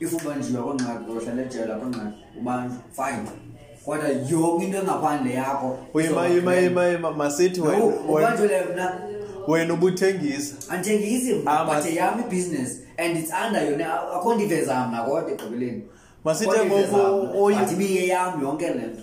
if ubanjiwe akho ngxaki uyohlala ejele akho ngxaki ubanjwe fine kodwa yonke into engaphandle yakho uyimayimayimayima masithi ubanjwele mna wena ubuthengisa andithengisi ah, but yam ibhiziness and it's under yona akho ndivezam nakodwa ekugqibeleni masithi ngoku ibiyeyam yonke le nto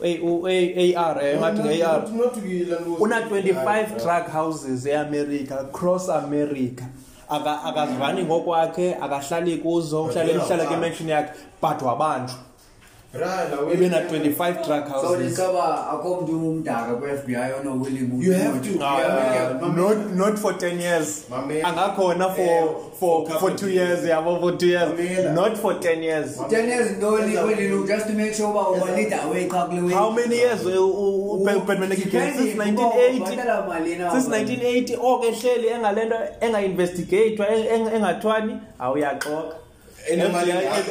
AR eh, ngathi AR una 25 drug houses eAmerica cross America aka akazivani ngokwakhe akahlali kuzo uhlale uhlala ke mansion yakhe but wabanjwa ibe na 25 drug houses so ikaba akomntu umdaka ku FBI ono willing you have to ah, not not for 10 years angakhona for eh, for for two years yeah for, for two years Mela. not for 10 years 10 years ntoni kwelinu just to make sure uba ubalida away xa kule week how many years upermanent again since 1980 since 1980 oke ehleli engalento engainvestigatwa engathwani awuyaxoka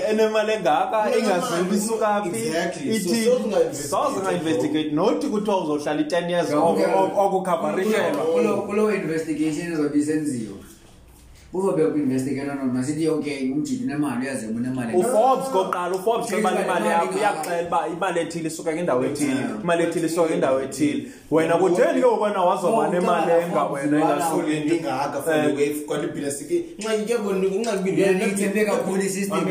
enemali engaka ingazibi isukaphi ithi soze ngainvestigate nothi kuthiwa uzohlala i-10 years okukhabarishelwa kulo investigation ezobe isenziwa uzobe kwi-investigate ono masithi yonke umjidi nemali uyaze unemali uforbes koqala uforbes sebala imali yakho uyakuxela uba imali ethile isuka ngendawo ethile imali ethile isuka ngendawo ethile wena kutheni ke wena wazoba nemali enga wena engasuli into ingaka kwalibhile sike nxaki ke bona unxakibindethembe kakhulu isystem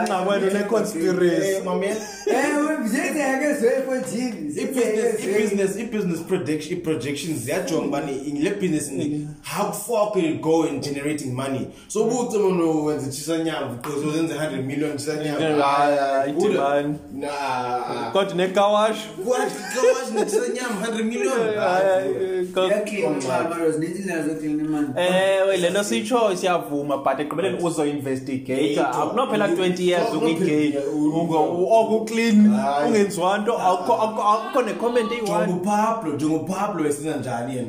ungakwena uneconspiracy mamela ewe njengeke zwekwethini ibusiness ibusiness prediction iprojections ziyajonga ubani le business ni how far can it go in generating money so ubutse mono wenza tshisa nyama uqozo zenze 100 million tshisa nyama hayi hayi kodwa nekawash Kama tunasanya hundred million. ewe le nto sitshoyo siyavuma but ekugqibeleni uzoinvestigator akunophela 20 years ukwigeyi oko uclean ungenziwa nto akukho ne-comment eyi-one njengopablo njengopablo esenza njani yena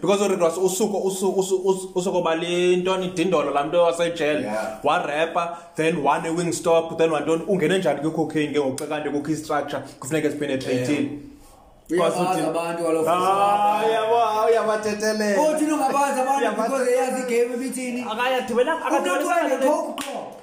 because urinto was usuko usu- usu- usu- usuko bali ntoni dindolo laa mntu wasejele Yeah. warepa then one wing stop then wantoni ungene njani kwicocaine ke ngokuxe kanti kukho istructure kufuneka sipenetratile uyabazi abantu waloo Ah, yabo uyabathethelela othi ungabazi abantu because eyazi igame ibithini akayadibela akadibela akadibela-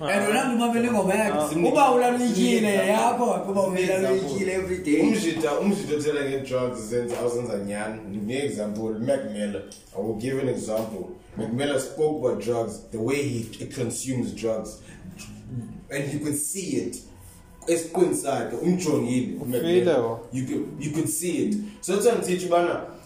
and wena nduba vele ngoma yakhe ah. uba ulaluyikile yakho uba ulaluyikile every day umjita umjita othela nge-drugs zenza awuzenza nyani ndinye example mac miller i will give an example mac miller spoke about drugs the way he consumes drugs and he could see it esiqweni sakhe umjongile you could see it so that's why ndisithi ubana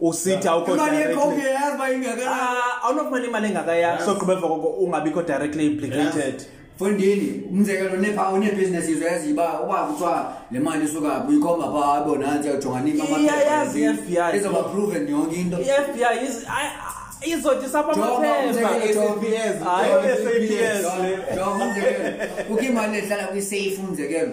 usitha awunofumana imali engaka yakho sogqiba emva koko ungabikho directly implicated fondini umzekelo nepha unebusiness yizo yaziyo uba uba kuthiwa le mali isuka phi ikhomba pha abonantsi yawujonga nini amayazi i-f b i izoba proven yonke into i-f b i izothi sapamaphephaukimali ehlala kwisafe umzekelo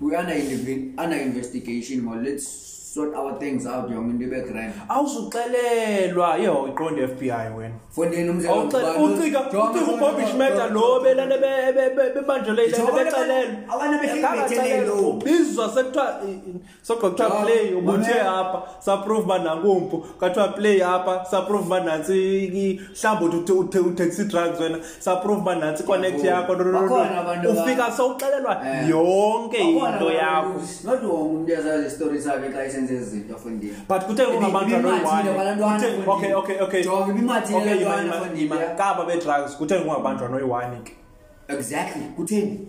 we under inve- under investigation mo let's sort our things out yonke into ibe grand awuzuxelelwa yho iqonde fbi wena fondeni umzekelo Awuxele- ngubani- ucika Jonga ucika abantu- ubobish meta lo belane be- be- be- bebanjelwe Jonga abantu- becelelwe abantu abehleli becelelwe lo. ubizwa sekuthiwa i- i- sogqa kuthiwa Jonga, play ubuthe mamela. hapa saprove uba nankumpu kathiwa play hapa saprove uba nantsi i- i- mhlawumbi uthi uthe- uthe- utaxi drugs wena saprove uba nantsi iconnect yakho ufika sowuxelelwa eh. yonke into yakho but kuthe kungabanjwanokaba bedrugs kuthe kungabanjwa noyi-one ke exactly kutheni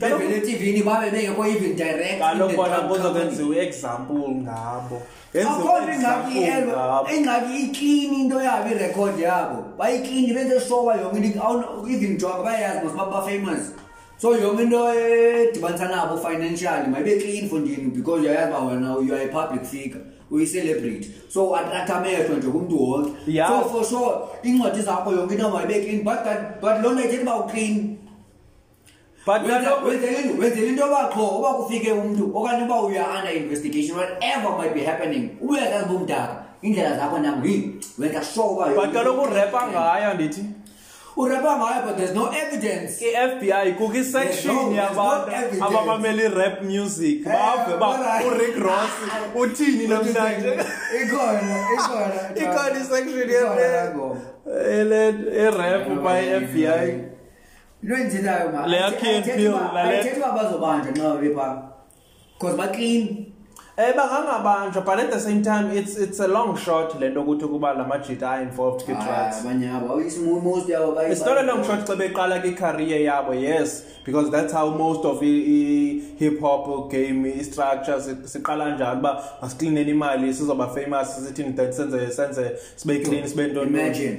bevele etivini babe bengekho even direct kaloku bona kuzo kwenziwa i-example ngabo akhona ingxaki elo ingxaki iklini into yabo irekhodi yabo bayiklini benze sowa yonke into even job bayayazi mos babafamous so yonke into edibanisa nabo financially mayibe clean for ndini because uyayazi uba wena you are a public figure uyicelebrity so atratha amehlo nje kumntu wonke so for sure iincwadi zakho yonke into mayibe clean but, but loo nto ithetha uba uclean wenzela into yoba qho uba kufike umntu okanye uba uya under investigation whatever might be happening uyazazi bomdaka indlela zakho nam hi wenza sure uba but kaloku urepa ngayo ndithi urepa ngayo but there's no evidence i-f b i kukho isection yabantu abamamela i-rap music eh, bave uba urick ross uthini namhlanje ikhona ikhona ikhona isection ye-rap by i-f b i into endithethayo ma Le yakhe ayithethi yempilo, uba- lale- ayithethi uba bazobanjwa nxa bebephaa because baclean Eh bangangabanjwa but at the same time it's it's a long shot lento ukuthi kuba lamajita are involved ke drugs. abanye abo awuyisi most yabo bayi- It's not a long shot xa beqala ke career yabo yes because that's how most of i, i hip hop game i structure si- siqala njalo uba masiklinele imali sizoba famous sithini then senze senze sibe clean sibe ntoni Imagine.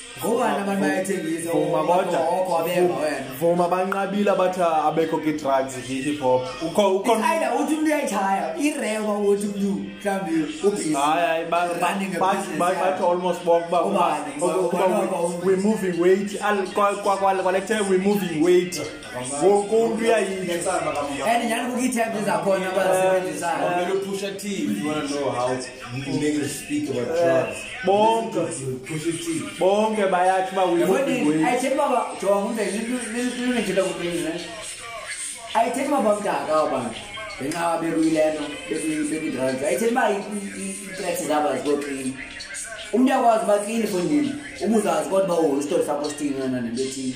vuma banqabile abathi abekho kidrugs hip hop bathi almost bonkubawe moving weight kwale time we moving weight woke umntu uyayithaand nyani kukii-times zakhona bazisebenzisayo niggas speak about drugs. Bonke. Bonke bayathi uba uyiwona. Ayithethi baba jonga umntu lilule nje lokuqinisa. Ayithethi baba mdaka abantu. Ngenxa bekuyilento bekuyidrugs. Ayithethi uba i-threats zabo aziboqini. Umntu uyakwazi uba clean efondini. Ubuzazi kodwa uba uholistori sakho sithini nana nento ethile.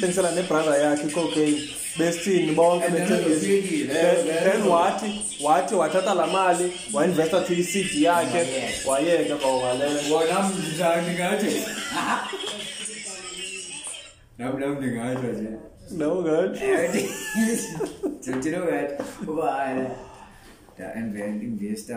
thengisela nebrother yakhe icocaine besithini bonke then wathi wathi wathatha laa mali wainvesta to icd yakhe wayeke bawalelewonamndandingathi nam nam ndingatsho nje nam ngathi ndithina ngathi uba ndainvesta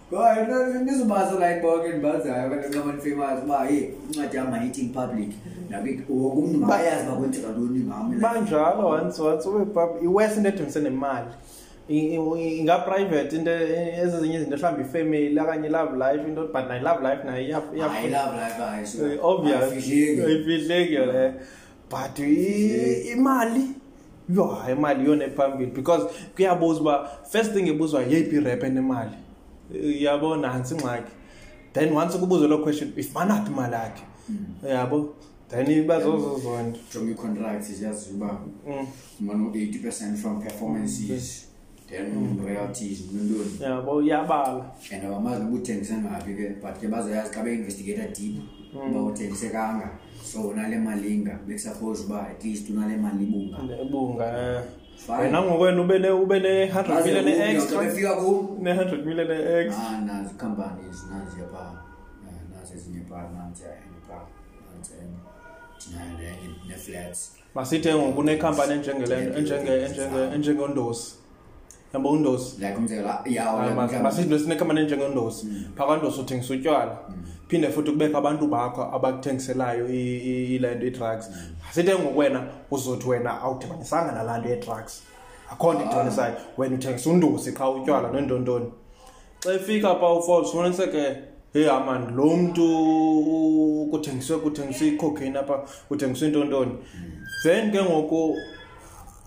ndizubazo like bonke ndibazayo abantu abamafamous uba ye incwadi yam mayithi public wonke umntu mabayazi uba kwenzeka ntoni ngam banjalo once once ube iwesi into edingise nemali ingaprivate into ezi zinye izinto mhlawumbi ifamily okanye ilove life into but nayo ilove life nayo iyaobvious ayifihleki yona but i- imali yho imali yona ephambili because kuyabuza uba first thing ebuzwa yeyiphi irep enemali Eh, yabo nantsi ingxaki then once kubuzwe loo question ifumanaphi imali yakhe yabo then iba zozo zonto jonga ii-contracts ziyaziwa uba Mm. umane u-eighty percent from performances then mm. royalties nontoni yabo uyabala and abamazi noba uthengise ngaphi ke but ke bazoyazi xa beinvestigata deep mm. uba uthengise kanga so unale mali inga bekusuppose uba at least unale mali ibunga ibunga eh. wena ngokwena ube ne-hundred million extrafika kum ne-hundred million ex ah, nazi companies nazi yapa eh, nazi ezinye pa nazi enye pa nazi enye ndinayo nenye ne-flats masithe ngoku unekhampani enjengondosi yamba undosi masithi nesinekhampani enjengondosi mm. phakwandosi uthengisa utywala mm. phinde futhi kubekho abantu bakho abakuthengiselayo ile nto ii-drugs mm. sithe ngoku wena uzothi wena awudibanisanga nalaa nto yee-drugs akho nto idibanisayo wena uthengisa undosi qha utywala nontontoni xa efika pha uforbes fumanise ke hey amani lo mntu kuthengiswe kuthengiswe icocaine apha kuthengiswe intontoni then ke ngoku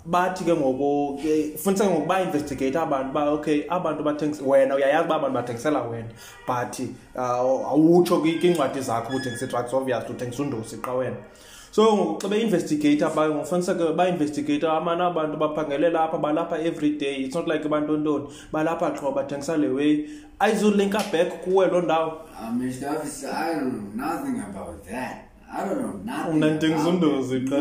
bathi ke ngoku funisa ke ngoku bainvestigate abantu uba okay abantu bathengisa wena uyayazi uba abantu bathengisela wena but uh, awutsho kwiincwadi zakho uthengisa idrugs obviously uthengisa undosi qa wena so ngoku xa beinvestigate abantu ngofuniseke bainvestigate amane abantu baphangelela apha balapha every day it's not like abantu ntoni balapha qho bathengisa le way ayizulinka back kuwe loo ndawo ah, unantengisa undozi qha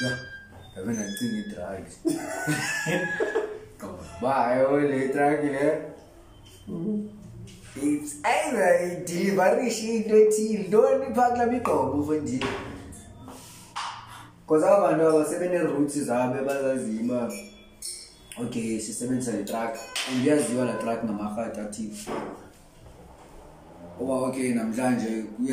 yho ndabe ndandicinga idragi uba yho le idragi le ayidilivarishe into ethile ntoni phaa kula migqobo ufondile because aba bantu aba sebenee-roots zabo ebazazima okay sisebenzisa le truck and uyaziwa la truck namarhati athile uba okay namhlanje